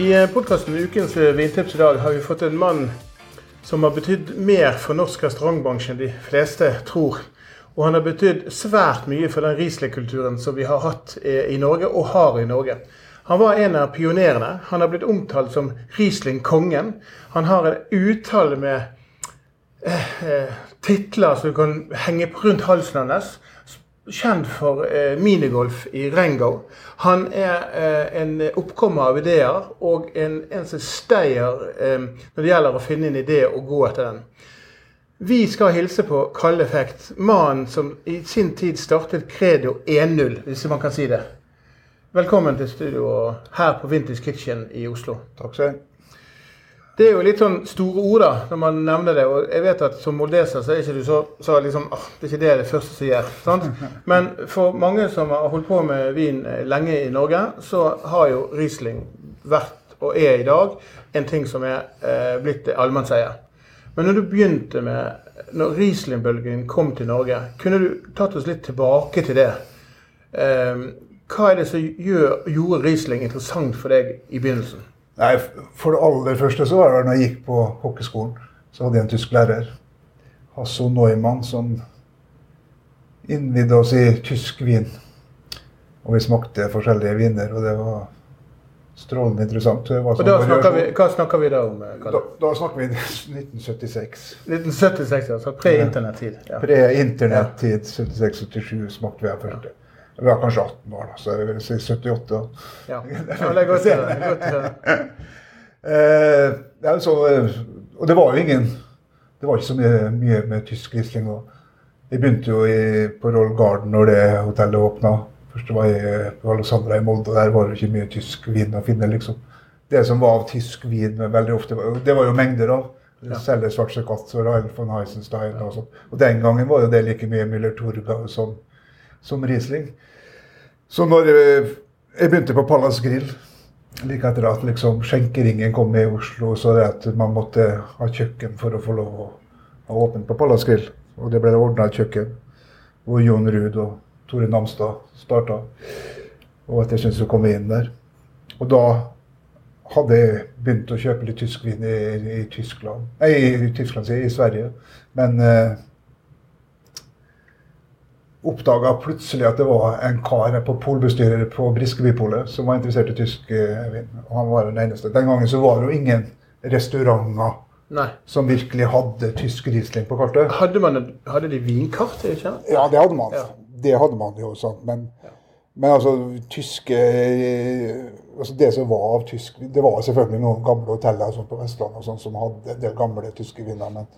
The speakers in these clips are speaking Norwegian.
I podkasten Ukens vintips i dag har vi fått en mann som har betydd mer for norsk restaurantbransje enn de fleste tror. Og han har betydd svært mye for den Riesling-kulturen som vi har hatt i Norge, og har i Norge. Han var en av pionerene. Han har blitt omtalt som Riesling-kongen. Han har en uttale med eh, eh, titler som du kan henge rundt halsen hans kjent for eh, minigolf i Rengau. Han er eh, en oppkommer av ideer og en, en som steier eh, når det gjelder å finne en idé og gå etter den. Vi skal hilse på Kalle Effekt, mannen som i sin tid startet Credo 1.0, hvis man kan si det. Velkommen til studio her på Vintage Kitchen i Oslo. Takk skal du ha. Det er jo litt sånn store ord da, når man nevner det. og jeg vet at Som moldeser så er ikke du så, så liksom, ah, det er ikke det det første som gjør. sant? Men for mange som har holdt på med vin lenge i Norge, så har jo Riesling vært og er i dag en ting som er eh, blitt allmennseie. Men når du begynte med når Riesling-bølgen kom til Norge, kunne du tatt oss litt tilbake til det? Eh, hva er det som gjør, gjorde Riesling interessant for deg i begynnelsen? Nei, For det aller første så var det når jeg gikk på kokkeskolen, så hadde jeg en tysk lærer, Hasso Neumann, som innvidde oss i tysk vin. Og vi smakte forskjellige viner, og det var strålende interessant. og da snakker vi, Hva snakker vi da om? Da, da, snakker vi 1976. 1976, altså pre-internettid. Ja. Pre-internettid, 76-77 smakte vi her første. Vi var kanskje 18 år, da, så jeg vil si 78. Ja, ja det er godt å eh, ja, så, og det var jo ingen Det var ikke så mye, mye med tysk Riesling. Jeg begynte jo i, på Roll Garden når det hotellet åpna. Først var jeg på Alexandra i Molde, og der var det ikke mye tysk vin å finne. liksom. Det som var av tysk vin, veldig ofte, det var jo mengder av. Ja. Selger Schwarze Katz og Rael von Heisenstein og sånt. Og den gangen var jo det like mye Müller Torgau som, som Riesling. Så når jeg begynte på Pallas Grill, like etter at liksom skjenkeringen kom i Oslo, så det at man måtte ha kjøkken for å få lov å ha åpent på Pallas Grill. Og det ble ordna et kjøkken hvor Jon Ruud og Tore Namstad starta. Og at jeg syntes å kom inn der. Og da hadde jeg begynt å kjøpe litt tysk vin i, i Tyskland. Nei, i Tyskland, i Sverige. Men eh, oppdaga plutselig at det var en kar på polbestyrer på Briskebypolet som var interessert i tysk eh, vin. Og han var den eneste. Den gangen så var det jo ingen restauranter Nei. som virkelig hadde tysk Riesling på kartet. Hadde, man, hadde de vinkart? Ikke? Ja, det hadde man. Ja. Det hadde man jo. sant. Men, ja. men altså, tyske eh, altså Det som var av tysk Det var selvfølgelig noen gamle hoteller på Vestlandet som hadde en del gamle tyske viner, men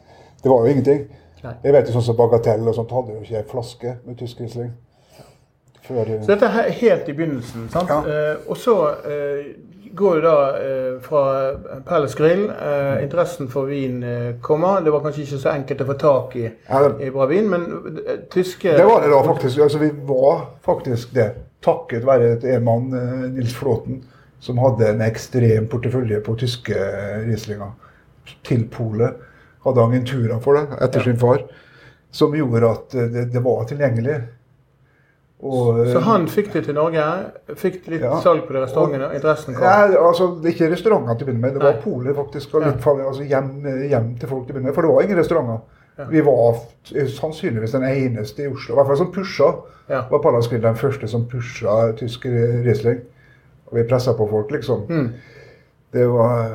det var jo ingenting. Nei. Jeg vet jo sånn som Bagatell og sånt hadde jo ikke ei flaske med tysk Riesling. Før, så dette er helt i begynnelsen. sant? Ja. Eh, og så eh, går det da eh, fra Palace Grill. Eh, interessen for vin eh, kommer. Det var kanskje ikke så enkelt å få tak i, ja, det, i bra vin, men eh, tyske Det var det da faktisk. Altså, vi var faktisk det. Takket være en mann, Nils Flåten, som hadde en ekstrem portefølje på tyske Rieslinger til polet hadde han en tura for det etter ja. sin far, som gjorde at det, det var tilgjengelig. Og, så han fikk det til Norge? Fikk litt ja, salg på de restaurantene? Interessen kom? Ja, altså, det er ikke restauranter til å begynne med. Det var poler faktisk. Og litt, altså, hjem, hjem, til folk til å begynne med. For det var ingen restauranter. Ja. Vi var sannsynligvis den eneste i Oslo, i hvert fall som pusha. Ja. var Pallas Grill den første som pusha tysk Riesling. Og vi pressa på folk, liksom. Mm. Det var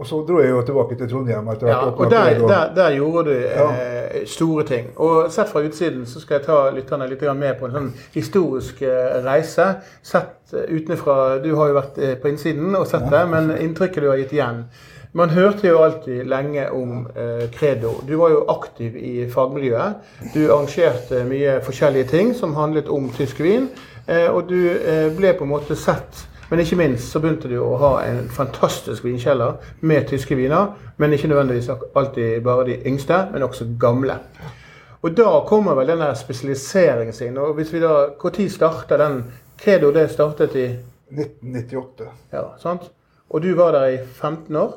Og så dro jeg jo tilbake til Trondheim. etter Ja, og der, der, der gjorde du Ja. eh, store ting. Og sett fra utsiden så skal jeg ta lytterne litt med på en sånn historisk eh, reise. Sett eh, utenfra Du har jo vært eh, på innsiden og sett det, men inntrykket du har gitt igjen. Man hørte jo alltid lenge om eh, Credo. Du var jo aktiv i fagmiljøet. Du arrangerte mye forskjellige ting som handlet om tysk vin. Eh, og du eh, ble på en måte sett men ikke minst så begynte du å ha en fantastisk vinkjeller med tyske viner. Men ikke nødvendigvis alltid bare de yngste, men også gamle. Og da kommer vel den der spesialiseringen sin. Og hvis vi da, Når starta den? Credo det startet i 1998. ja, sant? Og du var der i 15 år?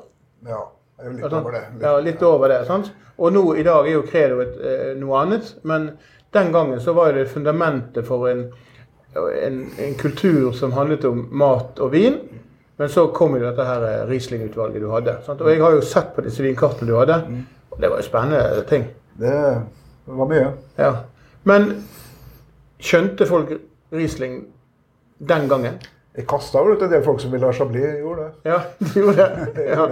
Ja, jeg er litt Ja, over det. Ja, litt over det. sant? Og nå i dag er jo Credo et, eh, noe annet. Men den gangen så var det fundamentet for en, en, en kultur som handlet om mat og vin. Men så kom jo dette her eh, Riesling-utvalget du hadde. Sant? Og jeg har jo sett på disse vinkartene du hadde. Og det var jo spennende ting. Det var mye. Ja. Men skjønte folk Riesling den gangen? Jeg kasta vel ut en del folk som ville ha Chablis. Gjorde det. Ja, de gjorde det. Ja.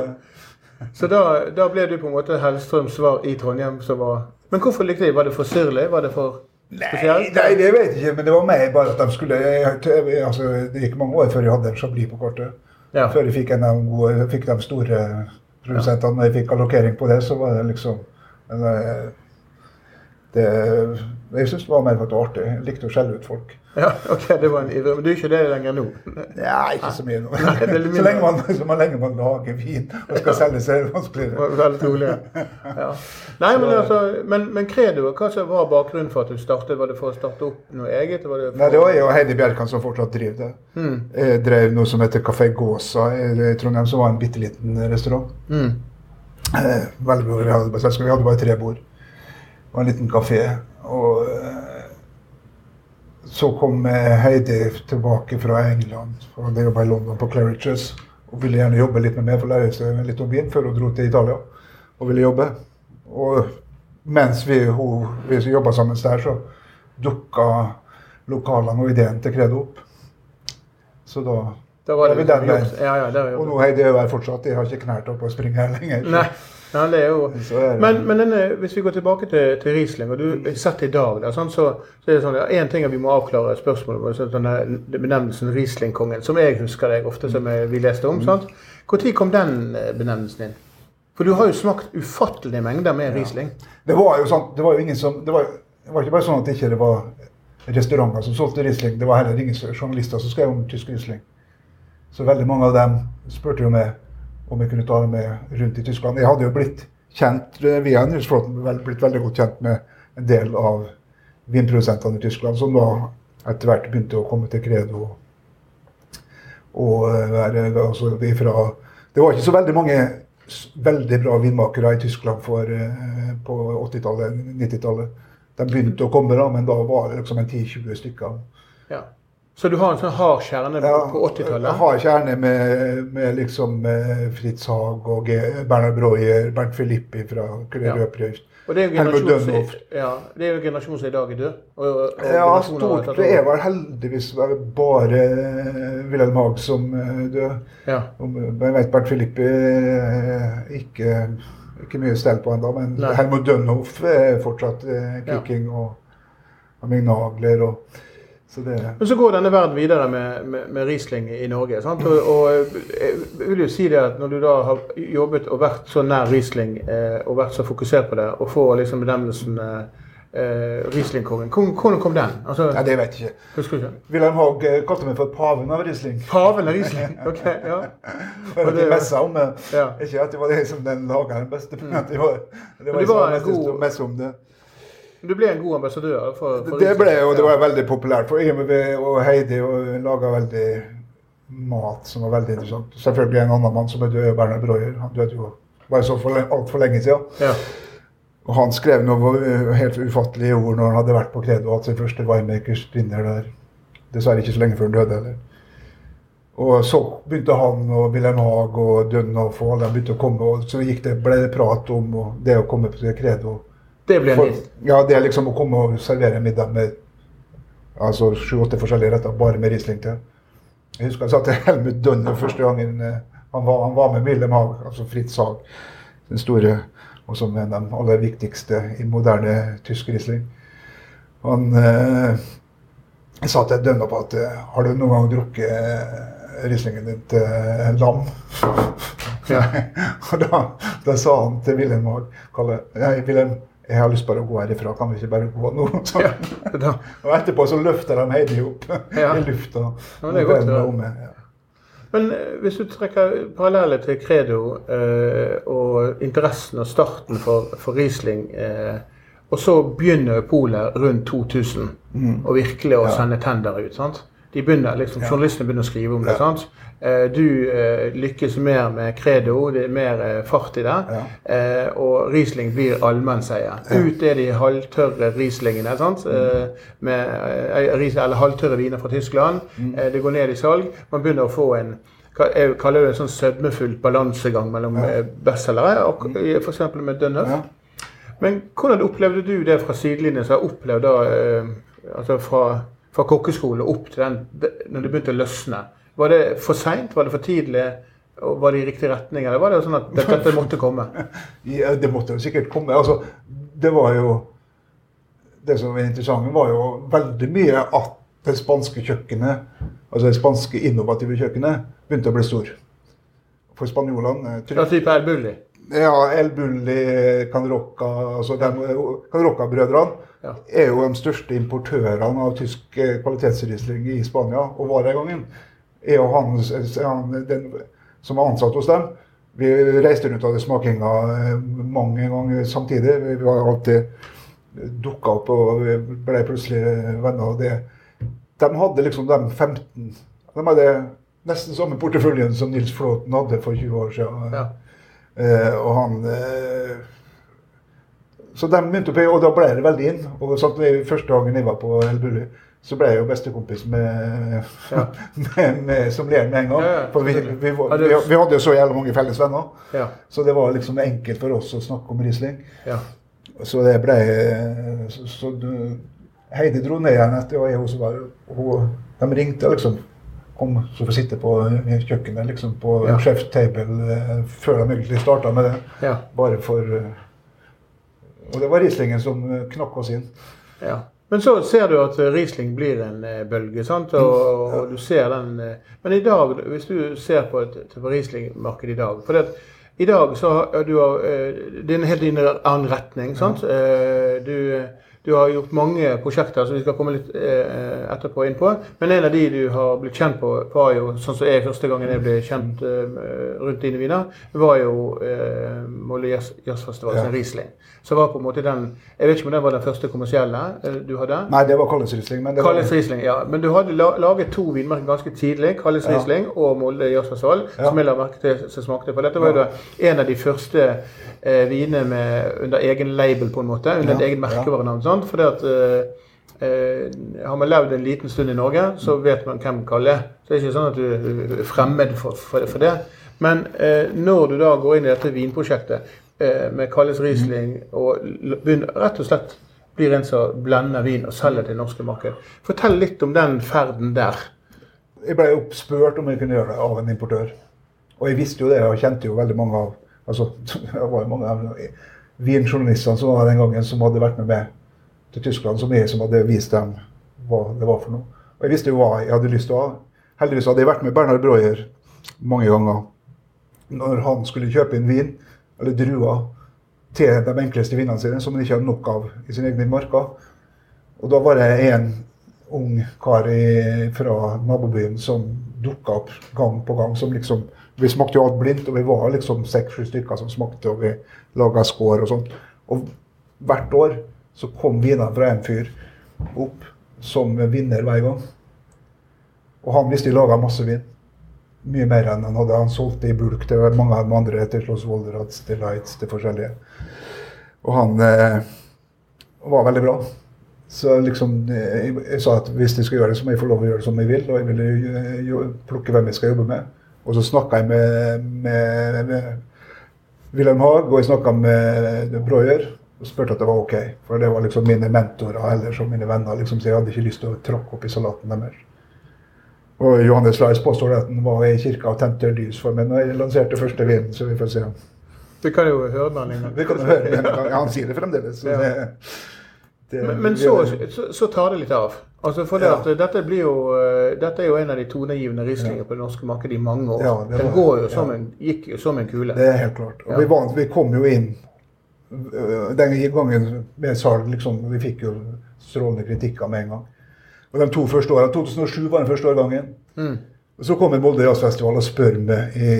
Så da, da ble du på en måte Hellstrøms svar i Trondheim som var Men hvorfor likte de? Var det for syrlig? Var det for Nei, nei, det vet jeg ikke, men det var meg bare at de skulle jeg, jeg, altså, Det gikk mange år før jeg hadde en Chablis på kortet. Ja. Før jeg fikk, en av de gode, fikk de store produsentene. Når jeg fikk allokering på det, så var det liksom eh, det, Jeg syntes det var mer for at det var artig. Jeg likte å skjelle ut folk. ja, ok, det var en ivrig Men du er ikke det lenger nå? Ja, ikke så mye nå. Nei, Så lenge man, så lenge man lager vin og skal selge, så er det vanskeligere. Veldig rolig. Ja. Nei, men altså Men, men Credo, hva var bakgrunnen for at du startet? Var det for å starte opp noe eget? Var det for... Nei, det var jeg og Heidi Bjerkan som fortsatt driver det. Mm. Jeg drev noe som heter Kafé Gåsa i Trondheim, som var en bitte liten restaurant. Mm. Eh, veldig. Vi hadde, bare vi hadde bare tre bord. Det var en liten kafé. Så kom eh, Heidi tilbake fra England. for Hadde jobba i London på Claridges. Og ville gjerne jobbe litt med meg for å lære seg litt om vin før hun dro til Italia. Og ville jobbe. Og mens vi, hun, vi jobba sammen der, så dukka lokalene og ideen til Credo opp. Så da det var det der- jobb. Ja, ja, er Og nå Heidi er jo her fortsatt. Jeg har ikke knær til å springe her lenger. Ja, det er jo er det- Men, men denne, hvis vi går tilbake til, til Riesling, og du sett i dag, der, sånn, så, så er det sånn ja, En ting er vi må avklare spørsmålet med sånn, denne benevnelsen Riesling-kongen, som jeg husker deg ofte, som jeg, vi leste om. sant? Når kom den eh, benevnelsen inn? For du har jo smakt ufattelige mengder med Riesling. Det var jo sånn, det var jo ingen som Det var, det var ikke bare sånn at det ikke var restauranter som solgte Riesling. Det var heller ingen journalister som skrev om tysk Riesling. Så veldig mange av dem spurte jo meg om jeg kunne ta det med rundt i Tyskland. Jeg hadde jo blitt kjent via Nilsflåten vel- blitt veldig godt kjent med en del av vinprodusentene i Tyskland, som da etter hvert begynte å komme til Credo. Og eh, være altså ifra Det var ikke så veldig mange veldig bra vinmakere i Tyskland for, eh, på 80-tallet, 90-tallet. De begynte å komme, da, men da var det liksom en 10-20 stykker. Ja. Så du har en sånn hard kjerne Ja, på 80-tallet? Hard har kjerne med, med liksom eh, Fritz Haag og Bernhard Breuer, Bernt Filippi fra Ja. Rødprøyft. Og det er ja, det er jo generasjonen som i dag er død. Og, og Ja, stort. Det er vel heldigvis bare eh, Wilhelm Haag som eh, død. Ja. Jeg vet Bernt Filippi ikke, ikke mye stell på ennå, men Nei. Helmut Dønhoff er fortsatt eh, Ja. og, og Mignagler og Så det Men så går denne verden videre med, med, med Riesling i Norge. Sant? Og, og jeg vil jo si det at når du da har jobbet og vært så nær Riesling, eh, og vært så fokusert på det, og får liksom benevnelsen eh, eh, Riesling-kongen, hvordan kom den? Altså, Nei, det vet jeg ikke. husker du ikke? Wilhelm Haag eh, kalte meg for paven av Riesling. Paven av Riesling? Ok, ja. For at det- de messa om. Ja. Ikke at det var det som den laga den beste, men det var, det var, det var en god- messe om det. Du ble en god ambassadør for, for Det ble jo, det var veldig populært. For jeg og Heidi laga veldig mat som var veldig interessant. Selvfølgelig en annen mann som er død, Bernhard Breuer. Han døde jo bare så for altfor lenge siden. Ja. Og han skrev noe eh, helt ufattelige ord når han hadde vært på Credo og hatt sin første winemakers dinner der. Dessverre ikke så lenge før han døde heller. Og så begynte han og Wilhelm Haag og Dønhoff og alle de begynte å komme, og så gikk det, ble det prat om det å komme til Credo. Det blir en hit. ja, det er liksom å komme og servere middag med altså sju-åtte forskjellige retter bare med Riesling til. Jeg husker jeg sa til Helmut Dønner første gangen eh, Han var, han var med Wilhelm Haag, altså Fritz Haag, den store, og som en av de aller viktigste i moderne tysk Riesling. Han eh, sa til Dønna på at eh, har du noen gang drukket eh, Rieslingen din til eh, lam? Ja. og da, da sa han til Wilhelm Haag Kalle, nei, Wilhelm, jeg har lyst bare å gå herifra, kan vi ikke bare gå nå? Så, Ja, og etterpå så løfter de Heidi opp Ja. i lufta. Ja, det er godt med, ja. Men eh, hvis du trekker paralleller til Credo eh, og interessen og starten for, for Riesling eh, Og så begynner Polet rundt 2000 og virkelig å Mm. Sende tendere ut. sant? De begynner, liksom, Journalistene begynner å skrive om det. Sant? Eh, du eh, lykkes mer med Credo, det er mer eh, fart i det. Ja. Eh, og Riesling blir allmennseier. Ut er de halvtørre Rieslingene. sant? Mm. Eh, med, eh, eller halvtørre viner fra Tyskland. Mm. Det går ned i salg. Man begynner å få en jeg kaller det en sånn sødmefull balansegang mellom ja. bestselgere, og f.eks. med Dunhuff. Ja. Men hvordan opplevde du det fra sidelinjen, som har opplevd da, altså fra, fra kokkeskole opp til den, når det begynte å løsne? Var det for seint? Var det for tidlig? Var det i riktig retning, eller var det sånn at dette, måtte komme? Ja, det måtte jo sikkert komme. Altså, det var jo Det som var interessant, var jo veldig mye at det spanske kjøkkenet, altså det spanske innovative kjøkkenet, begynte å bli stor. For spanjolene eh, Ja, type El Bulli? Ja, El Bulli, Canrocca altså Canrocca-brødrene Ja. er jo de største importørene av tysk eh, kvalitetsrisling i Spania, og var den gangen. Jeg og han, han den, som var ansatt hos dem, vi reiste rundt og hadde smakinga eh, mange ganger samtidig. Vi var alltid dukka opp og ble plutselig venner. det. De hadde liksom de 15 De hadde nesten samme porteføljen som Nils Flåten hadde for 20 år siden. Ja. Eh, og han eh, Så de begynte å og da ble det veldig inn. Og så første dagen jeg var på El Bulli, så ble jeg jo bestekompis med, Ja. med, med sommelieren med en gang. For vi, vi, var- vi, vi hadde jo så jævlig mange felles venner. Ja. Så det var liksom enkelt for oss å snakke om Riesling. ja. Så det ble så, så du, Heidi dro ned igjen etter og jeg også var hun, De ringte liksom. Kom så får sitte på kjøkkenet liksom på Ja. chef table eh, før de egentlig starta med det. ja. Bare for eh, Og det var Rieslingen som eh, knakk oss inn. Ja. Men så ser du at Riesling blir en bølge, sant? Og, og du ser den Men i dag, hvis du ser på et Riesling-markedet i dag for det i dag så har du Det er en helt annen retning. sant? Du, du har gjort mange prosjekter som vi skal komme litt eh, etterpå inn på. Men en av de du har blitt kjent på, var jo sånn som jeg første gangen jeg ble kjent eh, rundt dine viner, var jo eh, Molde Jazzfestival sin Ja. Riesling. Så var på en måte den Jeg vet ikke om den var den første kommersielle eh, du hadde? Nei, det var Kalles Riesling. Men var, Riesling, ja. Men du hadde la, laget to vinmerker ganske tidlig. Kalles Ja. Riesling og Molde Jazzfestival, Ja. som jeg la merke til som smakte på. Dette var jo en av de første eh, vinene med, under egen label, på en måte. Under et eget merkevarenavn. Sant? Fordi at eh, eh, Har man levd en liten stund i Norge, så vet man hvem Kalle er. Så det er ikke sånn at du er fremmed for, for, for det. Men eh, når du da går inn i dette vinprosjektet eh, med Kalles Riesling og begynner rett og slett blir en som blender vin og selger til det norske marked. Fortell litt om den ferden der. Jeg ble jo spurt om jeg kunne gjøre det av en importør. Og jeg visste jo det, og kjente jo veldig mange av altså, det var jo mange av vinjournalistene som var den gangen, som hadde vært med meg til Tyskland, som jeg som hadde vist dem hva det var for noe. Og jeg visste jo hva jeg hadde lyst til å ha. Heldigvis hadde jeg vært med Bernhard Breuer mange ganger når han skulle kjøpe inn vin, eller druer, til de enkleste vinene sine, som han ikke hadde nok av i sine egne marker. Og da var det en ung kar i, fra nabobyen som dukka opp gang på gang. som liksom, Vi smakte jo alt blindt, og vi var liksom seks-sju stykker som smakte, og vi laga score og sånt. Og hvert år så kom vinene fra en fyr opp som vinner hver gang. Og han visste de laga masse vin. Mye mer enn han hadde. Han solgte i bulk til mange av de andre, til Slåss Wolderats, til Lights, til forskjellige. Og han eh, var veldig bra. Så liksom, eh, jeg, jeg sa at hvis jeg skal gjøre det, så må jeg få lov å gjøre det som jeg vil. Og jeg ville jo, jo, plukke hvem jeg skal jobbe med. Og så snakka jeg med, med, med Wilhelm Haag, og jeg snakka med Breuer. Og spurte at det var ok. For det var liksom mine mentorer ellers og mine venner. liksom, Så jeg hadde ikke lyst til å tråkke opp i salaten deres. Og Johannes Lais påstår at han var i kirka og tente lys for meg når jeg lanserte første vinen, så vi får se. Vi kan jo høre gang. Vi kan høre den. Ja, han sier det fremdeles. Så det, det, Men, men så, så, så tar det litt av. Altså for det Ja. at dette, blir jo, eh, dette er jo en av de toneangivende ja. på det norske markedet i mange år. Ja, det Den går jo som en, gikk jo som en kule. Det er helt klart. Og vi, var, vi kom jo inn den gangen med salg, liksom. Vi fikk jo strålende kritikker med en gang. Og de to første årene, 2007 var den første årgangen. Mm. Og Så kommer Molde Jazzfestival og spør meg i,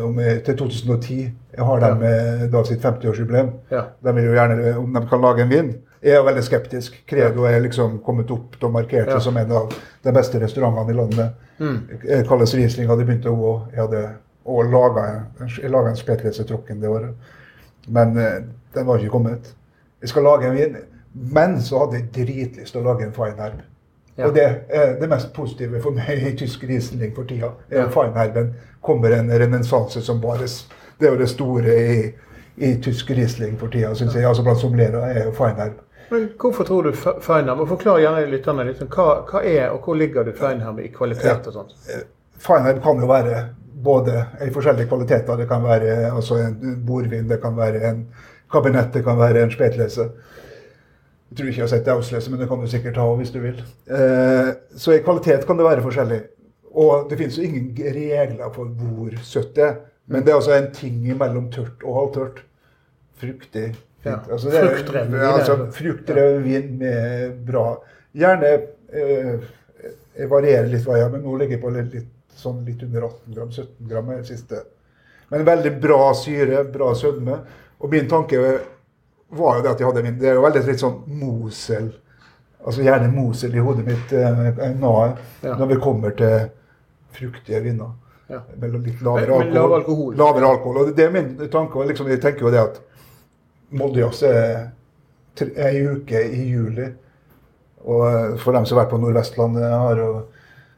om jeg, til 2010. Jeg har dem ja. da sitt 50-årsjubileum. Ja. De vil jo gjerne om de kan lage en vin. Jeg er veldig skeptisk. Credo er liksom kommet opp og markert Ja. som en av de beste restaurantene i landet. Mm. Kalles Riesling hadde begynt å gå. Jeg hadde og laga en, jeg laget en spetlese Trocken det året. Men eh, den var ikke kommet. Jeg skal lage en vin. Men så hadde jeg dritlyst til å lage en Feinherb. Ja. Og det er det mest positive for meg i tysk Riesling for tida. Ja. Feinherben kommer en renessanse som bare Det er jo det store i, i tysk Riesling for tida, syns jeg. Altså blant sommelierer er jo Feinherb. Men hvorfor tror du Fe- Feinheim? Og Forklar gjerne lytterne litt. om Hva, hva er og hvor ligger du Feinheim i kvalitet og sånt? Feinherb kan jo være både i forskjellige kvaliteter. Det kan være altså en bordvin, det kan være en kabinett, det kan være en spetlese. Jeg tror ikke jeg har sett det Auslese, men det kan du sikkert ha hvis du vil. Eh, så i kvalitet kan det være forskjellig. Og det finnes jo ingen regler for hvor søtt det er. Men det er altså en ting mellom tørt og halvtørt. Fruktig. Ja. Altså vin, Ja, altså, vin med bra Gjerne eh, Jeg varierer litt hva jeg har, men nå ligger jeg på litt, sånn litt under 18 gram. 17 gram er det siste. Men veldig bra syre, bra sødme. Og min tanke var jo det at jeg hadde min Det er jo veldig litt sånn Mosel Altså gjerne Mosel i hodet mitt, eh, nae, Ja. når vi kommer til fruktige viner. Ja. Med litt lavere alkohol. lav alkohol. Lavere alkohol. Og det er min tanke. Liksom, jeg tenker jo det at Moldejazz er ei uke i juli. Og eh, for dem som har vært på Nordvestlandet, har jo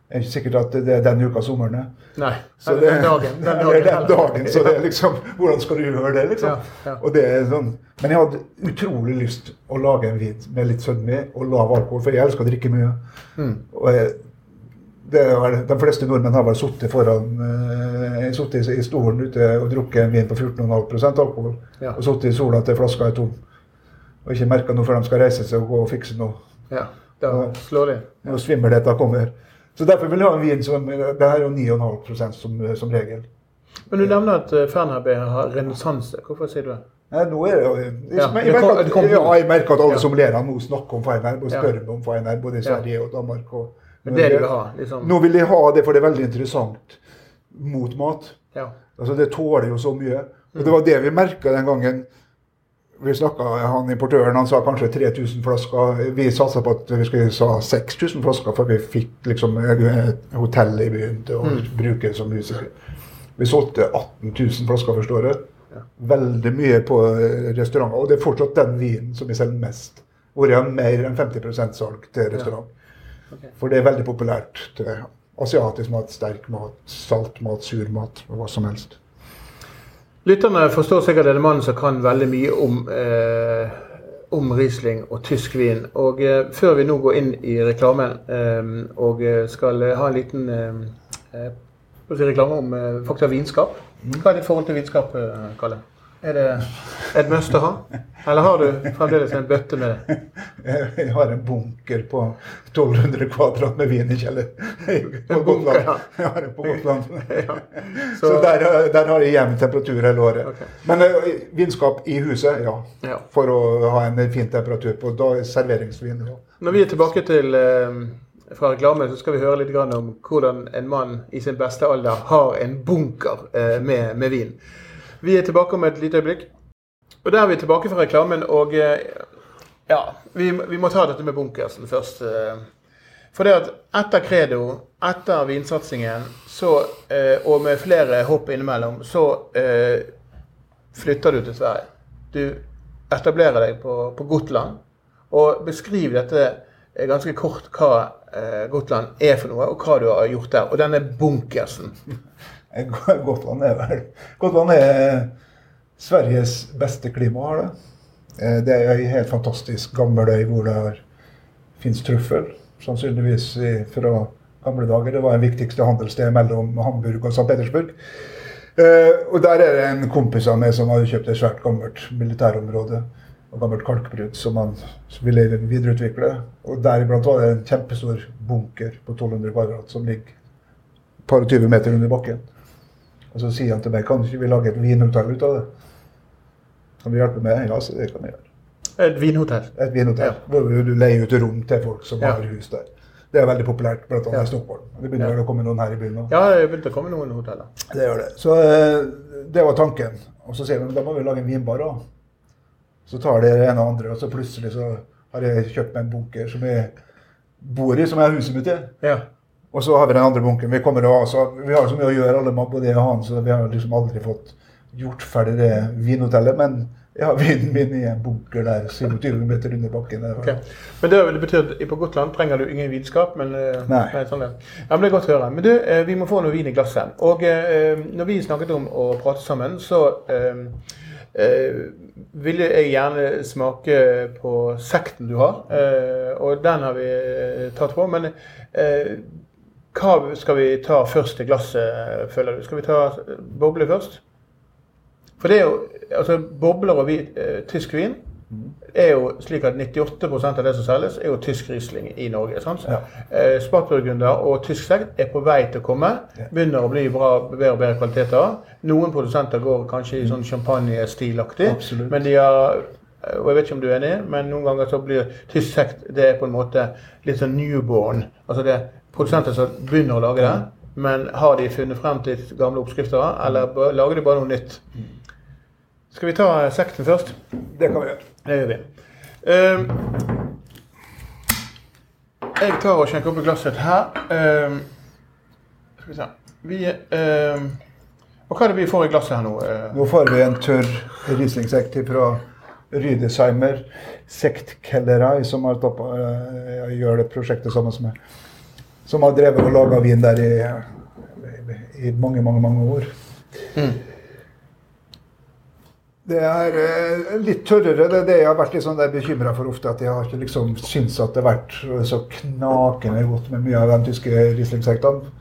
det er ikke sikkert at det er den uka sommeren er. Nei. Så den, det- den dagen. Den dagen, det den dagen, så det er liksom Hvordan skal du gjøre det, liksom? Ja, ja. Det sånn, men jeg hadde utrolig lyst å lage en hvit med litt sødme og lav alkohol, for jeg elsker å drikke mye. Mm. Jeg, det er de fleste nordmenn har vel sittet foran eh, suttet i stolen ute og drukket en vin på 14,5% alkohol. Ja. Og sittet i sola til flaska er tom. Og ikke merka noe før de skal reise seg og gå og fikse noe. Ja, da slår det. Når svimmelheten kommer. Så derfor vil jeg ha en vin som Det er jo 9,5% som, som regel. Men du nevner at uh, har renessanse. Hvorfor sier du det? Nei, nå er det jeg, merker at, ja, jeg merker at alle Ja. som ler av nå snakker om Feinherb og spør om Feinherb, både i Sverige og Danmark. Og, Men det vil ha? liksom? Nå vil de ha det, for det er veldig interessant mot mat. Ja. Altså, Det tåler jo så mye. Og det var det vi merka den gangen vi snakka han importøren han sa kanskje 3000 flasker. Vi satsa på at vi skulle sa 6000 flasker, for vi fikk liksom et hotell i byen til å bruke som musikere. Vi solgte 18 000 flasker første året. Veldig mye på eh, restauranter. Og det er fortsatt den vinen som vi selger mest. Hvor jeg har mer enn 50 salg til restaurant. Ok. For det er veldig populært til asiatisk mat, sterk mat, salt mat, sur mat, hva som helst. Lytterne forstår sikkert denne mannen som kan veldig mye om, eh, om Riesling og tysk vin. Og eh, før vi nå går inn i reklamen eh, og eh, skal ha en liten eh, eh, reklame om eh, faktisk vinskap. Hva er ditt forhold til vinskap, Kalle? Er det et must å ha? Eller har du fremdeles en bøtte med det? Jeg har en bunker på 1200 kvadrat med vin i kjelleren. På Gotland. ja. Jeg har det på Gotland. Så- Så der, der har jeg jevn temperatur hele året. Okay. Men eh, vinskap i huset, ja. Ja. For å ha en fin temperatur på. Da er serveringsvin. Ja. Når vi er tilbake til eh, fra reklame, så skal vi høre litt grann om hvordan en mann i sin beste alder har en bunker eh, med, med vin. Vi er tilbake om et lite øyeblikk. Og Der er vi tilbake fra reklamen, og eh, ja, vi, vi må ta dette med bunkersen først. eh. For det at etter Credo, etter vinsatsingen, så, eh, og med flere hopp innimellom, så flytter du til Sverige. Du etablerer deg på, på Gotland. Og beskriv dette ganske kort hva Gotland er for noe, og hva du har gjort der. Og denne bunkersen. Gotland er vel Gotland er Sveriges beste klima, har det. Eh, Det er ei helt fantastisk gammel øy hvor det fins trøffel. Sannsynligvis fra gamle dager. Det var det viktigste handelssted mellom Hamburg og St. Petersburg. Eh, og der er det en kompis av meg som hadde kjøpt et svært gammelt militærområde. Og gammelt kalkbrudd som han ville videreutvikle. Og deriblant var det en kjempestor bunker på 1200 kvadrat som ligger et par og 20 meter under bakken. Og så sier han til meg kan ikke vi lage et vinhotell ut av det. Kan du hjelpe meg? Ja, så det kan jeg gjøre. Et vinhotell. Et vinhotell. Ja. Hvor du leier ut rom til folk som Ja. har hus der. Det er veldig populært, annet Ja. i Stockholm. Det begynner Ja. å komme noen her i byen nå. Ja, det begynte å komme noen hoteller. Det gjør det. Så eh, det var tanken. Og så sier vi da må vi lage en vinbar òg. Så tar det ene og andre, og så plutselig så har jeg kjøpt meg en bunker som jeg bor i, som jeg har huset mitt i. Ja. Og så har vi den andre bunken. Vi, kommer å, så, vi har så mye å gjøre, alle mann, både jeg og han, så vi har liksom aldri fått gjort ferdig det vinhotellet. Men jeg har vinen min i en bunker der 27 meter under bakken. Der. Ok. Men det, vil betyr at på Gotland trenger du ingen vitenskap? men eh, Nei. sånn er det. ja, men det er godt å høre. Men du, eh, vi må få noe vin i glasset. Og eh, når vi snakket om å prate sammen, så eh, eh, ville jeg gjerne smake på sekten du har. Eh, og den har vi tatt på. Men eh, hva skal vi ta først i glasset, føler du? Skal vi ta boble først? For det er jo, altså Bobler og hvit, eh, tysk vin er jo slik at 98% av det som selges, er jo tysk Riesling i Norge. sant? Ja. Eh, Spattburgunder og tysk sekt er på vei til å komme. Begynner å bli bra, bedre og bedre kvaliteter. Noen produsenter går kanskje i sånn champagnestilaktig. Men de har og jeg vet ikke om du er enig, men noen ganger så blir tysk sekt det er på en måte litt sånn newborn. Altså det produsenter som begynner å lage det, men har de funnet frem til gamle oppskrifter, eller lager de bare noe nytt? Skal vi ta sekten først? Det kan vi gjøre. Det gjør vi. Ehm, jeg tar og skjenker opp i glasset her. Ehm, skal vi se. Vi, ehm, og hva er det vi får i glasset her nå? eh? Nå får vi en tørr Riesling-sekt fra Rydesheimer. Sektkellerai, som har på- eh, gjør det prosjektet sammen med Som har drevet og laga vin der i, i mange, mange, mange år. Mm. Det er eh, litt tørrere. Det er det jeg har vært litt sånn bekymra for ofte. At jeg har ikke liksom syntes at det har vært så knakende godt med mye av de tyske Riesling-sektene.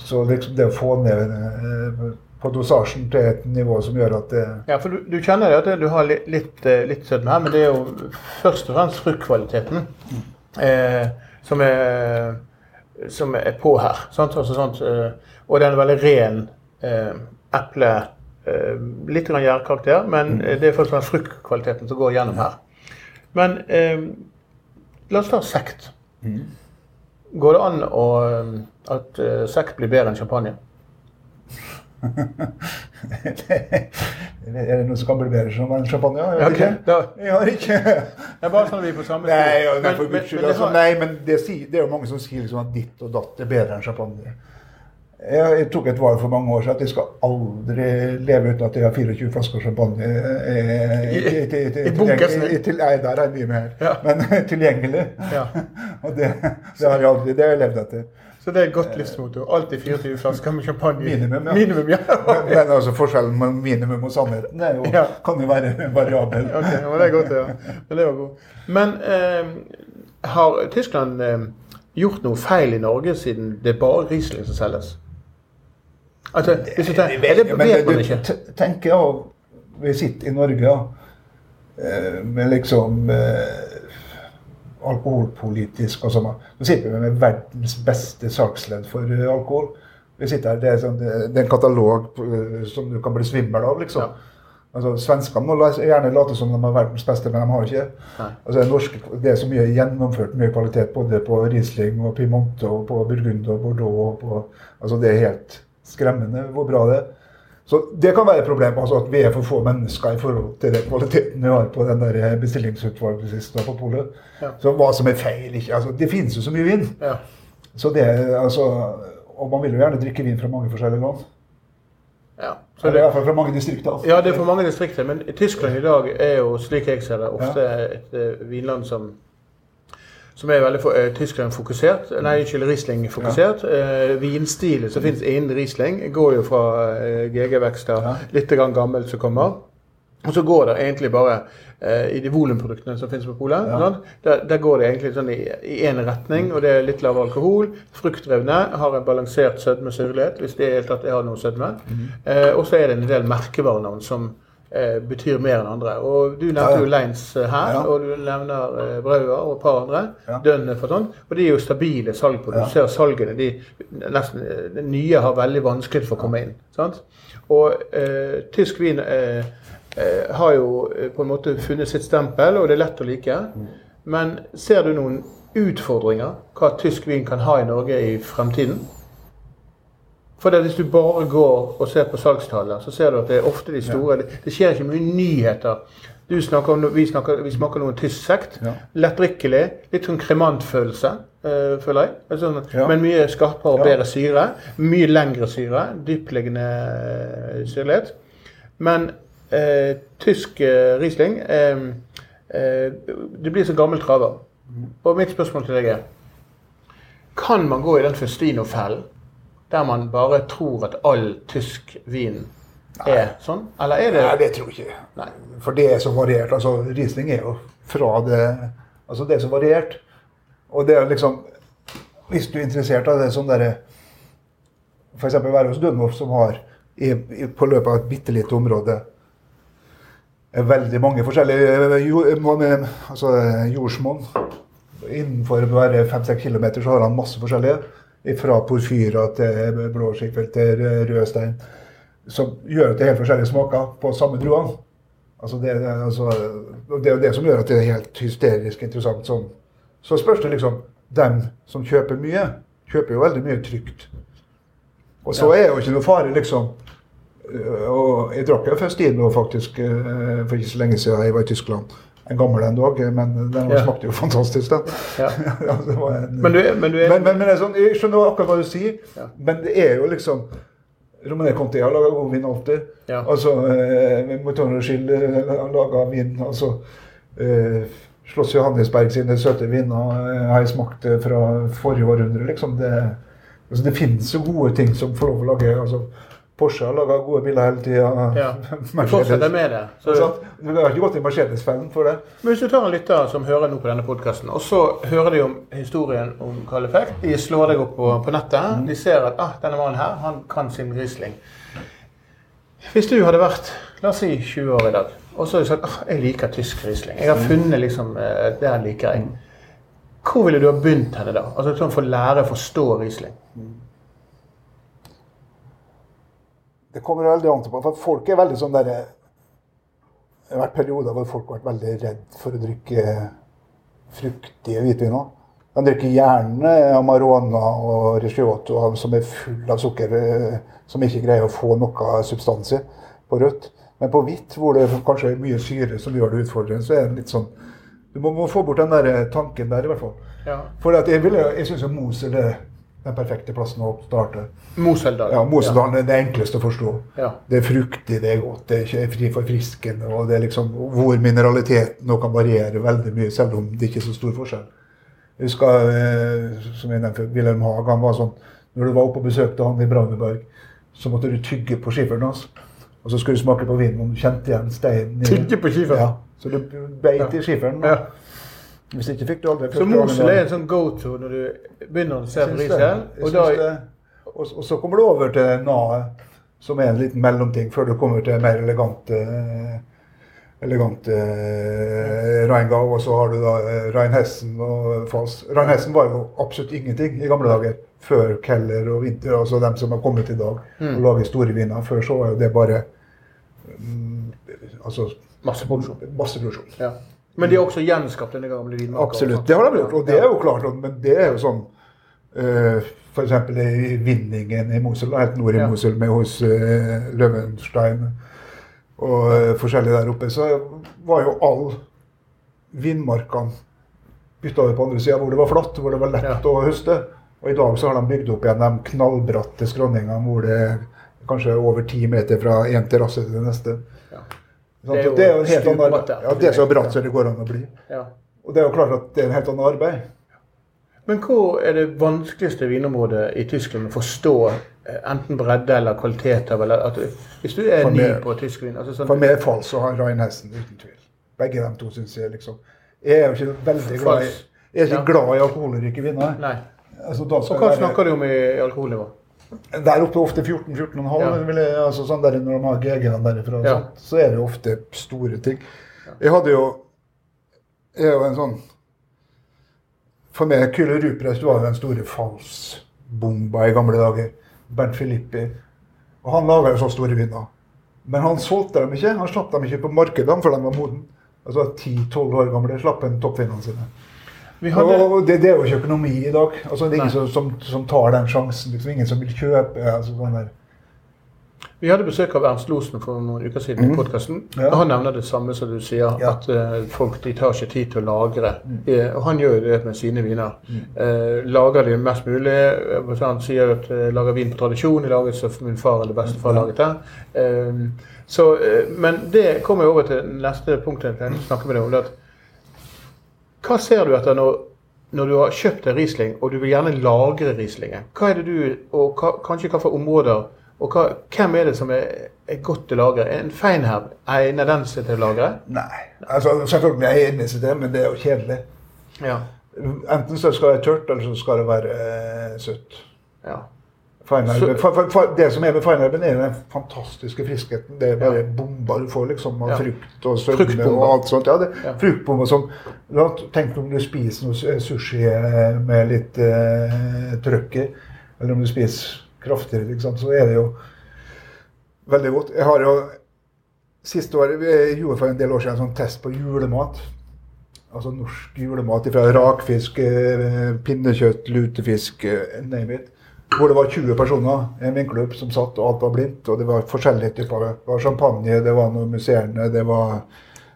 Så liksom det å få ned eh, på dosasjen til et nivå som gjør at det Ja, for du, du kjenner at du har litt, litt, eh, litt sødme her, men det er jo først og fremst fruktkvaliteten eh, som, er, som er på her. Sant? Altså, sånt, eh, og det er en veldig ren eh, eple eh, Litt gjærkarakter, men eh, det er først og fremst fruktkvaliteten som går gjennom her. Men eh, la oss ta sekt. Går det an å, eh, at eh, sekt blir bedre enn champagne? Er det noe som kan bli bedre som en champagne? Jeg vet ikke. Jeg har ikke Det er bare sånn at vi er på samme Nei, ja, nei, men- men det Altså, nei, men det, det er jo mange som sier liksom at ditt og datt er bedre enn champagne. Jeg, jeg tok et valg for mange år siden at jeg skal aldri leve uten at jeg har 24 flasker champagne eh, I- i- bunkersen? Nei, der er mye mer. Ja. Men tilgjengelig. Ja. Og det, det har jeg aldri. Det har jeg levd etter. Så det er et godt livsmotor. Alltid 24 flasker med champagne. Minimum, ja. Minimum, ja. Men, men altså forskjellen mellom minimum og sannheten jo, Ja. kan jo være variabel. Ok, ja, men det er godt, ja. Men, det var god. men eh, har Tyskland eh, gjort noe feil i Norge siden det er bare Riesling som selges? Altså, hvis du tenker, er det Men vet man ikke. t- tenker jo Vi sitter i Norge ja, eh, med liksom eh, alkoholpolitisk og sånn. Nå sitter vi med verdens beste saksledd for eh, alkohol. Vi sitter her, Det er, sånn, det er en katalog eh, som du kan bli svimmel av, liksom. Ja. Altså, Svenskene må gjerne late som de er verdens beste, men de har ikke. Altså, norske, det er så mye gjennomført mye kvalitet både på Riesling og Piemonte og på Burgund og Bordeaux. Og på, altså, det er helt skremmende hvor bra det er. Så det kan være et problem, altså at vi er for få mennesker i forhold til den kvaliteten vi har på den der bestillingsutvalgslista på polet. Ja. Så hva som er feil ikke, altså Det finnes jo så mye vin. Ja. Så det, altså, og man vil jo gjerne drikke vin fra mange forskjellige land. Ja. Så det, hvert fall fra mange distrikter. ja, det er fra mange distrikter. Men Tyskland i dag er jo, slik jeg ser det, ofte et eh, vinland som som er veldig for, eh, Tyskland-fokusert. Nei, ikke Riesling-fokusert. Eh, vinstilen som finnes innen Riesling, går jo fra eh, GG-vekster, Ja. litt grann gammelt som kommer. Og så går det egentlig bare eh, i de volumproduktene som finnes på polet. Ja. Der, der går det egentlig sånn i én retning, og det er litt lavere alkohol. Fruktdrevne har en balansert sødme-syrlighet, hvis det i det hele tatt har noe sødme. Eh, og så er det en del merkevarenavn som betyr mer enn andre. Og Du nevnte Ja, jo Leins eh, her, Ja. og du nevner eh, Brauer og et par andre. Ja. Dønn for sånn. Og de er jo stabile salg på. Du ser salgene. De, nesten, eh, de nye har veldig vanskelig for å komme inn. Sant? Og eh, tysk vin eh, eh, har jo eh, på en måte funnet sitt stempel, og det er lett å like. Men ser du noen utfordringer hva tysk vin kan ha i Norge i fremtiden? For Hvis du bare går og ser på salgstallene, så ser du at det er ofte de store. Det, det skjer ikke mye nyheter. Du snakker om, vi, snakker, vi smaker noe tysk sekt. Ja. Lettdrikkelig. Litt sånn kremantfølelse, øh, føler jeg. Altså, Ja. Men mye skarpere og Ja. bedre syre. Mye lengre syre. Dyptliggende øh, syrlighet. Men øh, tysk øh, Riesling eh, eh, Det blir så gammel traver. Og mitt spørsmål til deg er Kan man gå i den Fustino-fellen der man bare tror at all tysk vin er sånn? Eller er det Nei, det tror jeg ikke. Nei. For det er så variert. altså Riesling er jo fra det Altså, det er så variert. Og det er liksom Hvis du er interessert av det sånn derre F.eks. være hos Dunhoff, som har i, i, på løpet av et bitte lite område veldig mange forskjellige jord, mange, altså, jordsmonn. Innenfor bare 5-6 km så har han masse forskjellige. Fra porfyra til blå til rød stein. Som gjør at det er helt forskjellige smaker på samme druene. Altså det, altså, det er det som gjør at det er helt hysterisk interessant. Sånn. Så spørs det liksom Dem som kjøper mye, kjøper jo veldig mye trygt. Og så er det jo ikke noe fare, liksom. Øh, Og jeg drakk jo først Dino faktisk øh, for ikke så lenge siden jeg var i Tyskland. En gammel en dog, men den Ja. smakte jo fantastisk. den. Ja. Ja, en, Men du, men du er men, men, men sånn, jeg skjønner akkurat hva du sier, Ja. men det er jo liksom Romané Conté har laga god vin alltid. Ja. Altså, eh, Mouton har laga vin. altså eh, Slåss Johannesberg sine søte viner eh, har jeg smakt eh, fra forrige århundre. liksom. Det, altså, det finnes jo gode ting som får lov å lage. altså Porsche har laga gode biler hele tida. Ja. Du fortsetter med det. Så, Så, vi har ikke gått i Mercedes-fellen for det. Men hvis du tar en lytter som hører nå på denne podkasten, og så hører de om historien om Carl Effect. De slår deg opp på, på nettet. De ser at ah, denne mannen her, han kan sin Riesling. Hvis du hadde vært la oss si 20 år i dag, og så hadde du sagt ah, jeg liker tysk Riesling. Jeg har funnet liksom, eh, det her liker jeg. Hvor ville du ha begynt henne da? Altså sånn For å lære å forstå Riesling. Det kommer veldig an på. For folk er veldig sånn derre Det har vært perioder hvor folk har vært veldig redd for å drikke fruktige hvitviner. De drikker gjerne Amarona og Recioto som er full av sukker, eh, som ikke greier å få noe substans i på rødt. Men på hvitt, hvor det kanskje er mye syre som gjør det utfordrende, så er det litt sånn Du må, må få bort den der tanken der, i hvert fall. Ja. For jeg, ville- jeg syns Moser er den perfekte plassen å starte. Moseldalen. Ja, Moseldalen er det enkleste å forstå. Ja. Det er fruktig, det er godt, det er ikke fri forfriskende. Og det er liksom hvor mineraliteten nå kan variere veldig mye, selv om det ikke er så stor forskjell. Jeg husker, eh, som jeg nevnte, Wilhelm Haag, han var sånn Når du var oppe og besøkte han i Brandenburg, så måtte du tygge på skifferen hans. Og så skulle du smake på vinen om du kjente igjen steinen. Tygge på skifferen? Ja. Så du beit i skifferen. Ja. Hvis ikke fikk du aldri Så Mosel er en sånn go-to når du begynner å se på. Jeg Og. Og, og så kommer du over til Nae, som er en liten mellomting, før du kommer til mer elegante elegante eh, Rheingau, og så har du da eh, Rheinhessen og Foss. Rheinhessen var jo absolutt ingenting i gamle dager. Før Keller og Winter, altså dem som har kommet i dag og lager store viner. Før så var jo det bare mm, altså Masseproduksjon. masseproduksjon. Ja. Men de har også gjenskapt denne gamle vinmarka. Absolutt, det har de gjort. Og det er jo klart, men det er jo sånn uh, F.eks. i Vinningen i Mosul, helt nord i Ja. Mosel, med hos uh, Løvenstein og uh, forskjellig der oppe, så var jo all vindmarkene bytta over på andre sida, hvor det var flatt, hvor det var lett Ja. å høste. Og i dag så har de bygd opp igjen de knallbratte skråningene hvor det er kanskje over ti meter fra én terrasse til det neste. Ja. Det er det er jo en helt annen, arbeid. ja, det er så bratt som det går an å bli. Ja. Og det er jo klart at det er en helt annen arbeid. Men hvor er det vanskeligste vinområdet i Tyskland å forstå eh, enten bredde eller kvalitet av? Hvis du er ny på tysk vin altså sånn, For meg Fals og Reinhessen, uten tvil. Begge de to syns jeg liksom Jeg er jo ikke veldig glad i, jeg er ikke Ja. glad i alkoholrike viner. Nei. Altså, Og hva snakker du om i alkoholnivå? Der oppe ofte 14-14,5. Ja. Altså, sånn når de har GG-ene derifra, Ja. sånt, så er det ofte store ting. Jeg hadde jo Jeg er jo en sånn For meg, Kylle Ruprecht var jo den store falsbomba i gamle dager. Bernt Filippi. Og han laga jo så store vinner. Men han solgte dem ikke. Han slapp dem ikke på markedene før de var moden. Altså 10-12 år gamle slapp han toppvinnerne sine. Vi hadde, Og det, det er jo ikke økonomi i dag. Altså, det er ingen som, som, som tar den sjansen. Liksom, ingen som vil kjøpe. Altså, sånn vi hadde besøk av Ernst Losen for noen uker siden i podkasten. Mhm. Ja. Han nevner det samme som du sier, Ja. at uh, folk de tar ikke tid til å lagre. Eh, og han gjør jo det med sine viner. Eh, lager de mest mulig. eh, Han sier at uh, lager vin på tradisjon. Jeg laget som min far eller bestefar laget det. Eh, så, eh, men det kommer jo over til neste punkt jeg tenkte snakke med deg om. det at Hva ser du etter når, når du har kjøpt en Riesling, og du vil gjerne lagre Rieslingen? Hva er det du, og hva, kanskje for områder, og hva, hvem er det som er, er godt til å lagre? Er En Feinherb egner den seg til å lagre? Nei. Altså, selvfølgelig er jeg enig i det, men det er jo kjedelig. Ja. Enten så skal det være tørt, eller så skal det være eh, søtt. ja. Fa- Det som er med feinarben, er den fantastiske friskheten. Det er bare Ja. bomber du får, liksom, av Ja. frukt og sødme og alt sånt. Ja, det, Ja. Fruktbomber som Tenk om du spiser noe sushi eh, med litt eh, trøkk i, eller om du spiser kraftigere, så er det jo veldig godt. Jeg har jo Siste år, Vi gjorde for en del år siden en sånn test på julemat. Altså norsk julemat fra rakfisk, eh, pinnekjøtt, lutefisk, eh, name it. Hvor det var 20 personer i en vinklubb som satt, og alt var blindt. Og det var forskjellige typer. Det var champagne, det var noe musserende, det var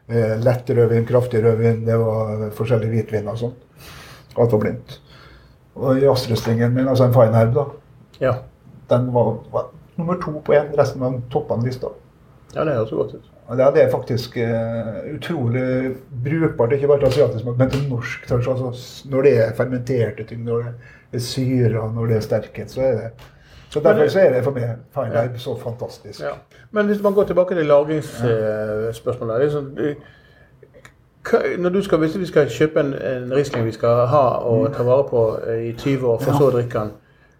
eh, lett rødvin, kraftig rødvin, det var forskjellig hvitvin og sånt. Alt var blindt. Og i Astrestringen min, altså en fine herb, da, ja. den var, var nummer to på én. Resten av toppene lista. Ja, det høres godt ut. Og det, er faktisk uh, utrolig brukbart, ikke bare til asiatisk mat, men til norsk. Altså, når det er fermenterte ting, når det er syre, når det er sterkhet, så er det Så derfor så er det for meg fine herb så fantastisk. Ja. Men hvis man går tilbake til lagringsspørsmålet liksom, eh, når du skal, Hvis vi skal kjøpe en, en Riesling vi skal ha og ta vare på eh, i 20 år, for så å drikke den,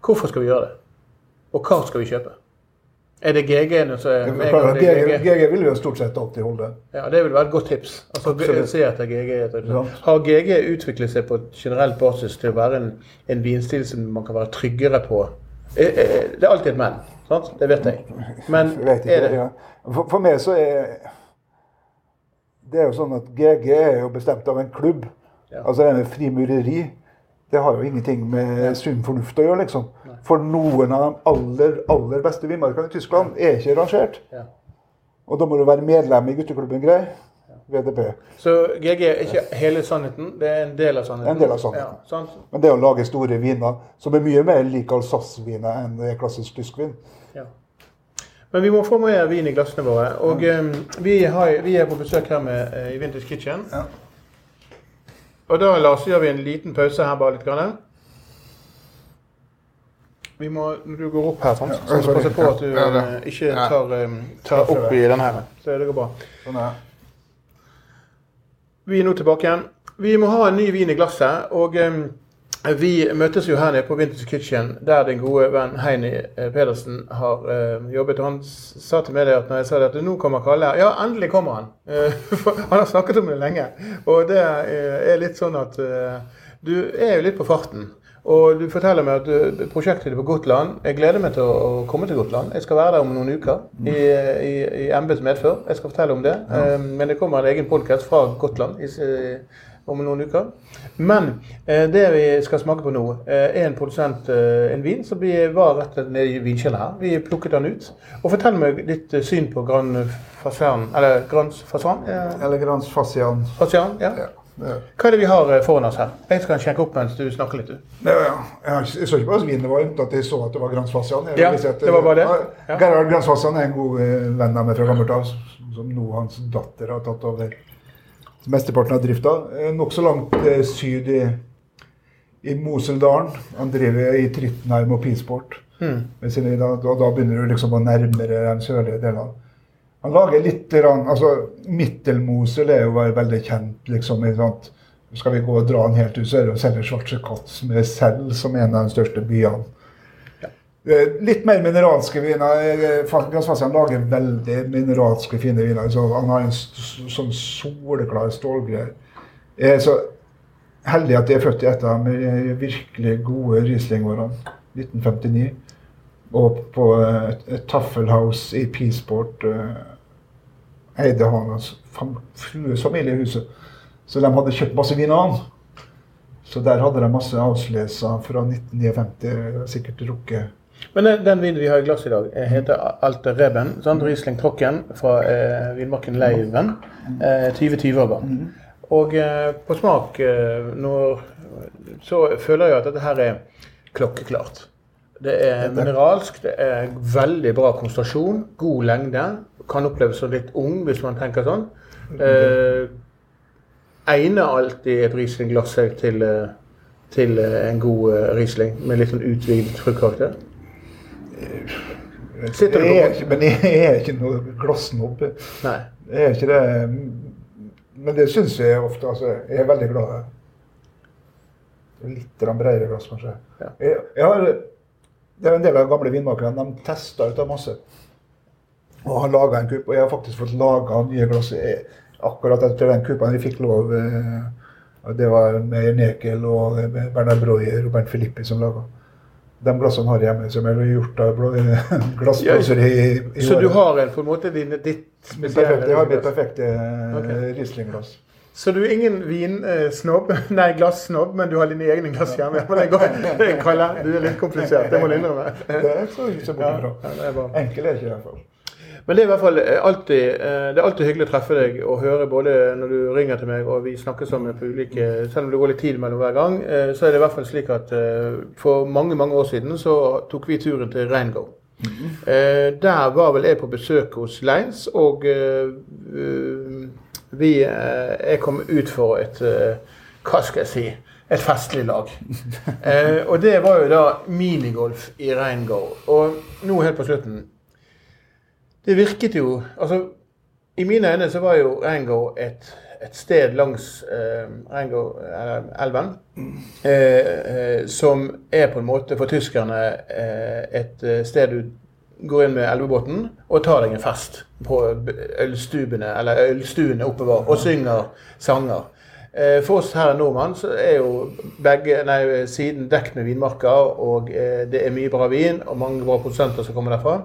hvorfor skal vi gjøre det? Og hva skal vi kjøpe? Er det GG-ene som er er GG, vil jo stort sett alltid holde. Ja, Det vil være et godt tips. Altså, se etter GG. etter- Ja. Har GG utviklet seg på generell basis til å være en, en vinstil som man kan være tryggere på? Eh, eh, Det er alltid et men. sant? Det vet jeg. Men Jeg vet ikke, er det ja. for, for meg så er Det er jo sånn at GG er jo bestemt av en klubb. Ja. Altså det med frimureri. Det har jo ingenting med sunn fornuft å gjøre, liksom. For noen av de aller, aller beste villmarkene i Tyskland er ikke rangert. Ja. Og da må du være medlem i gutteklubben Grei. VDP. Så GG er ikke hele sannheten, det er en del av sannheten. En del av sannheten. Ja. Men det å lage store viner, som er mye mer lik Alsace-viner enn klassisk tysk vin Ja. Men vi må få mer vin i glassene våre. Og um, vi, har, vi er på besøk her med, uh, i Vintage Kitchen. Ja. Og da Lars, gjør vi en liten pause her bare litt. Grann. Vi må, når du går opp her, sant? så må du passe på at du Ja, eh, ikke tar, eh, tar opp i den her. Så det går bra. Sånn. Vi er nå tilbake igjen. Vi må ha en ny vin i glasset. Og eh, vi møtes jo her nede på Vintage Kitchen, der din gode venn Heini eh, Pedersen har uh, jobbet. Han sa til meg at når jeg sa det at nå kommer Kalle her Ja, endelig kommer han. Uh, han har snakket om det lenge. Og det er litt sånn at uh, du er jo litt på farten. Og du forteller meg at du, prosjektet er på Gotland. Jeg gleder meg til å, komme til Gotland. Jeg skal være der om noen uker i, i, i embets medfør. Jeg skal fortelle om det. Eh, men det kommer en egen podkast fra Gotland i, om noen uker. Men eh, det vi skal smake på nå, eh, er en produsent, eh, en vin som vi var rett nede i vinkjelleren her. Vi plukket den ut. Og fortell meg ditt eh, syn på Grand Fasan, eller Grand Fasan? Eller Elegans Fasian. Fasian ja. Ja, er. Hva er det vi har eh, foran oss her? Jeg skal sjekke opp mens du snakker litt. du. Ja. Jeg, så ikke bare at vinen var varmt, at jeg så at det var Grans Facian. Jeg Ja, at, det var bare det. Ja, Ja. Gerhard Grans Facian er en god eh, venn av meg fra gammelt av, som nå hans datter har tatt over mesteparten av drifta. Eh, Nokså langt eh, syd i, i Moseldalen. Han driver i Trittenheim og Pisport. Mm. Da, da begynner du liksom å nærmere den sørlige delen. Han lager litt altså Mittelmosel er jo veldig kjent. liksom, Skal vi gå og dra den helt ut, så er det å selge Schwarze Katz med Sel som en av de største byene. Eh, Litt mer mineralske viner. Eh, Fa- lager veldig mineralske, fine viner. Så han har en sånn soleklar stålgreier. Jeg er så heldig at jeg er født i et av de virkelig gode Riesling-årene. 1959. Og på eh, et, et Taffelhaus i Peaceport eh, eide han hans frues familiehuset. Så de hadde kjøpt masse vin av han. Så der hadde de masse avsleser fra 1959, sikkert drukket Men den, vinen vi har i glass i dag, eh, heter Alte Reben. Sant? Riesling Trocken fra eh, vinmarken Leiven. Eh, 2020-årgang. Og eh, på smak eh, når, så føler jeg at dette her er klokkeklart. Det er mineralsk, det er veldig bra konsentrasjon, god lengde. Kan oppleves som litt ung hvis man tenker sånn. Eh, egner alltid et Riesling-glass til, eh, til en god Riesling med litt sånn utvidet fruktkarakter? Jeg er ikke, Men jeg er ikke noe glassnobb. Nei. Jeg er ikke det. Men det syns jeg ofte. Altså, jeg er veldig glad. Litt bredere glass, kanskje. Ja. Jeg, jeg har, det er en del av de gamle vinmakerne. De testa ut av masse. Og har laga en kupp. Og jeg har faktisk fått laga nye glass jeg- akkurat etter den kuppen vi fikk lov. eh, Det var med Nekel og eh, Bernard Breuer og Bernt Filippi som laga. De glassene har jeg hjemme, som jeg har gjort av blå- glassblåser i, i Så du har en, på en måte din, ditt spesielle jeg har mitt perfekte okay. Riesling-glass. Så du er ingen vinsnobb, nei glassnobb, men du har dine egne glass hjemme? Men det går, du er litt komplisert, det må du innrømme. Det er så, så bort Ja, det er bra. Enkel er ikke i hvert fall. Men det er i hvert fall eh, alltid, eh, det er alltid hyggelig å treffe deg og høre både når du ringer til meg og vi snakker sammen på ulike Selv om det går litt tid mellom hver gang, eh, så er det i hvert fall slik at for mange mange år siden så tok vi turen til Reingo. Eh, Der var vel jeg på besøk hos Leins, og vi Jeg kom ut for et Hva skal jeg si? Et festlig lag. Eh, Og det var jo da minigolf i Reingård. Og nå helt på slutten det virket jo altså, I mine øyne så var jo Reingo et, et sted langs eh, Reingo-elven eh, eh, som er på en måte for tyskerne eh, et eh, sted du går inn med elvebåten og tar deg en fest på ølstubene, eller ølstuene oppover og synger sanger. Eh, For oss her nordmenn så er jo begge nei, siden dekt med vinmarker, og eh, det er mye bra vin og mange bra produsenter som kommer derfra.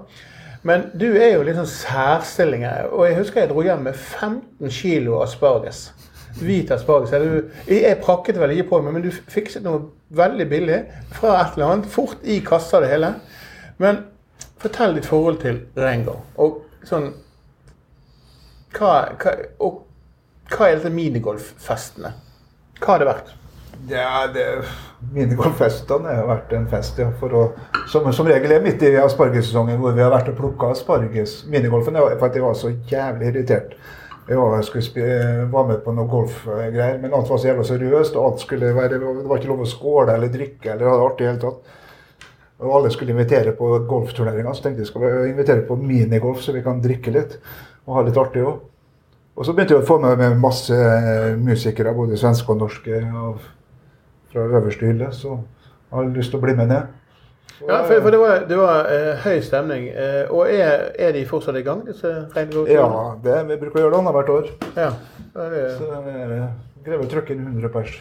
Men du er jo litt sånn særstilling her. Og jeg husker jeg dro hjem med 15 kilo asparges. Hvit asparges. Jeg prakket vel ikke på meg, men du fikset noe veldig billig fra et eller annet. Fort i kassa det hele. Men fortell ditt forhold til Rengo. Og sånn hva, hva, og hva er dette minigolffestene? Hva har det vært? Ja, det, Minigolffestene har vært en fest, ja. Å, som, som regel er midt i aspargessesongen hvor vi har vært og plukka asparges. Minigolfen for jeg var så jævlig irritert. Jeg var, var med på noen golfgreier, men alt var så jævla seriøst. og alt skulle være, Det var ikke lov å skåle eller drikke eller ha det artig i hele tatt. Og alle skulle invitere på golfturneringer, så tenkte jeg skal vi invitere på minigolf, så vi kan drikke litt og ha litt artig òg. Og så begynte jeg å få med meg masse musikere, både svenske og norske, av, fra øverste hylle. Så jeg har lyst til å bli med ned. Så, Ja, for, for det var, det var uh, høy stemning. Uh, og er, er de fortsatt i gang, disse ja, det, vi bruker å gjøre det annethvert år. ja. Så det er- greier å trykke inn 100 pers.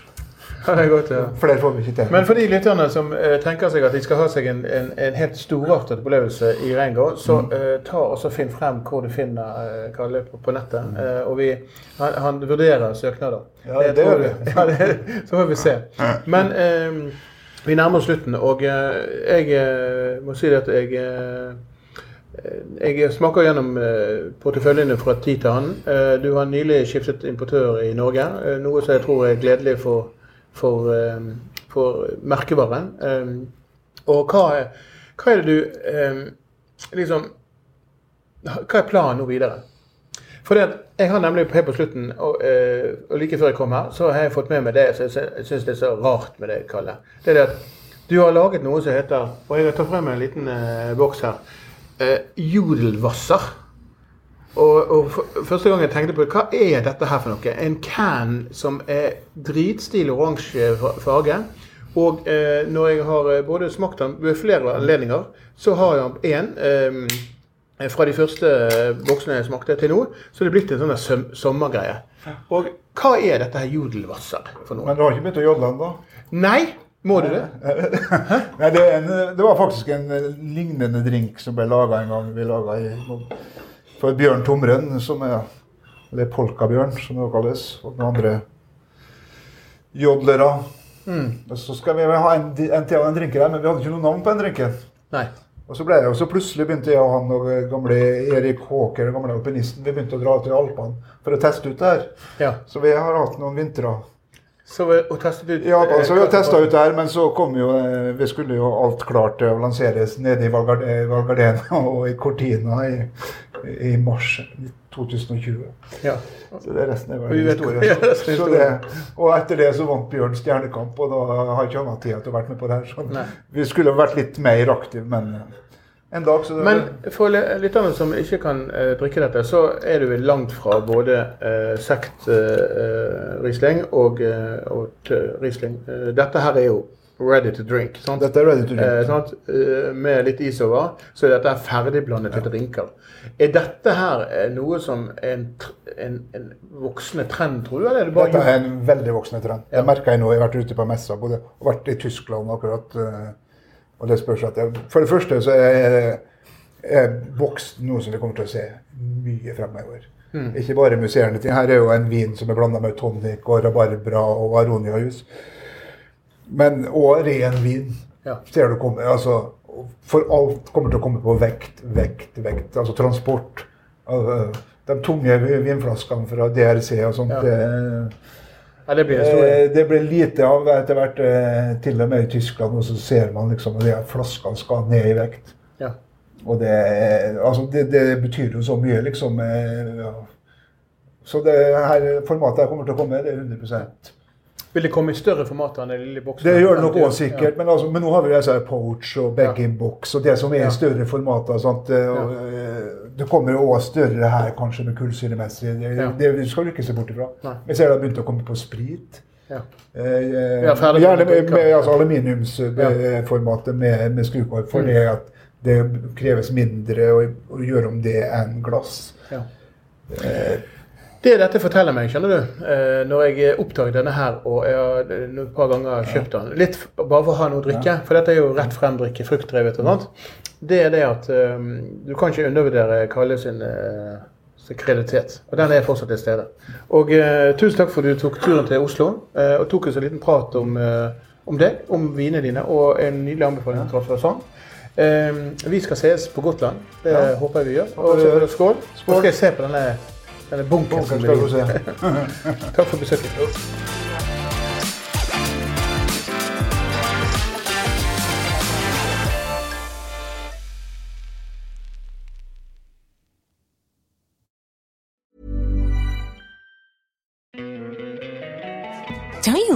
Ja, det godt. Ja. Flere får vi ikke til. Men for de lytterne som eh, tenker seg at de skal ha seg en, en, en helt storartet opplevelse i Reingård, så eh, ta og så finn frem hvor du finner eh, Kalle på, på nettet. Eh, og vi, han, han vurderer søknader. Ja, det det gjør vi. Ja, det, så får vi se. Men eh, vi nærmer oss slutten, og eh, jeg må si at jeg jeg smaker gjennom porteføljene fra tid til annen. Du har nylig skiftet importør i Norge, noe som jeg tror er gledelig for, for, eh, for merkevaren. Eh, og hva, hva er det du eh, liksom Hva er planen nå videre? For jeg har nemlig helt på slutten, og, og, like før jeg kom her, så har jeg fått med meg det som jeg syns er så rart med det, Kalle. Det er det at du har laget noe som heter Og jeg tatt frem en liten eh, boks her. Eh, jodelvasser. Og, og for, første gang jeg tenkte på det, hva er dette her for noe? En can som er dritstilig oransje farge. Og eh, når jeg har eh, både smakt den ved flere anledninger, så har jeg én eh, fra de første boksene jeg smakte til nå, så det er blitt en sånn sommergreie. Og hva er dette her jodelvasser for noe? Men du har ikke begynt å jodle ennå? Nei. Må du det? Nei, det, en, det, var faktisk en lignende drink som ble laga en gang. Vi laga for Bjørn Tomren, som er eller Polkabjørn, som det kalles. Og den andre jodlere. Mm. Så skal vi ha en, en til av den drinken her, men vi hadde ikke noe navn på den drinken. Nei. Og så ble det jo så plutselig begynte jeg og han og gamle Erik Håker, den gamle alpinisten, vi begynte å dra til Alpene for å teste ut det her. Ja. Så vi har hatt noen vintre. Så vi, og testet ut, ja, altså, vi testa ut det her, men så kom jo eh, Vi skulle jo alt klart å lanseres nede i Valgardena og i Cortina i, i mars 2020. Ja. Så det resten er bare historie. Så, så det, og etter det så vant Bjørn Stjernekamp, og da har ikke han hatt tid til å være med på det her. Så vi skulle vært litt mer aktive, men en dag så Men for lytterne som ikke kan uh, drikke dette, så er du langt fra både uh, sekt uh, Riesling og, og Riesling. dette her er jo ready to drink. Sant? Dette er ready to drink. Eh, med litt is over, så er dette ferdigblandet til ja. drinker. Er dette her noe som er en, en, en voksende trend, tror du? Eller er det dette er en veldig voksende trend. Ja. Det merker jeg nå. Jeg har vært ute på messa både vært i Tyskland akkurat. Og det spørs at jeg, For det første så er, jeg vokst noe som vi kommer til å se mye fremover. Mm. Ikke bare musserende ting. Her er jo en vin som er blanda med tonic og rabarbra og aroniajus. Men òg ren vin ja. ser du komme. Altså, for alt kommer til å komme på vekt, vekt, vekt. Altså transport. Altså, de tunge vinflaskene fra DRC og sånt. Ja. Det, ja, det, blir eh, det blir lite av etter hvert, eh, til og med i Tyskland. Og så ser man liksom at flaskene skal ned i vekt. Ja. Og det, altså det, det, betyr jo så mye, liksom. Eh, ja. Så det her formatet kommer til å komme, det er 100% vil det komme i større format enn den lille boksen? Det gjør det nok òg sikkert. Ja. Men, altså, men, nå har vi altså Poach og bag-in-box og det som er i større formater. Sant? Og, det kommer òg større her, kanskje med kullsynemessig. Det, det, det skal du ikke se bort ifra. Nei. Jeg ser det har begynt å komme på sprit. Ja. Eh, gjerne med, med altså, aluminiumsformatet med, med skrukork, for mm. det at det kreves mindre å, å gjøre om det enn glass. Ja. Eh, det dette forteller meg, skjønner du, eh, når jeg oppdaget denne her, og jeg har et par ganger kjøpt den, litt bare for å ha noe å drikke, for dette er jo rett frem-drikke, fruktdrevet og sånt, det er det at um, du kan ikke undervurdere Kalle sin, uh, kreditet. Og den er fortsatt til stede. Og uh, tusen takk for at du tok turen til Oslo uh, og tok oss en liten prat om, om deg, om vinene dine, og en nydelig anbefaling fra sang. Um, vi skal ses på Gotland. Det ja. håper jeg vi gjør. Og så skål. skål. Skal jeg se på denne denne du se. Takk for besøket.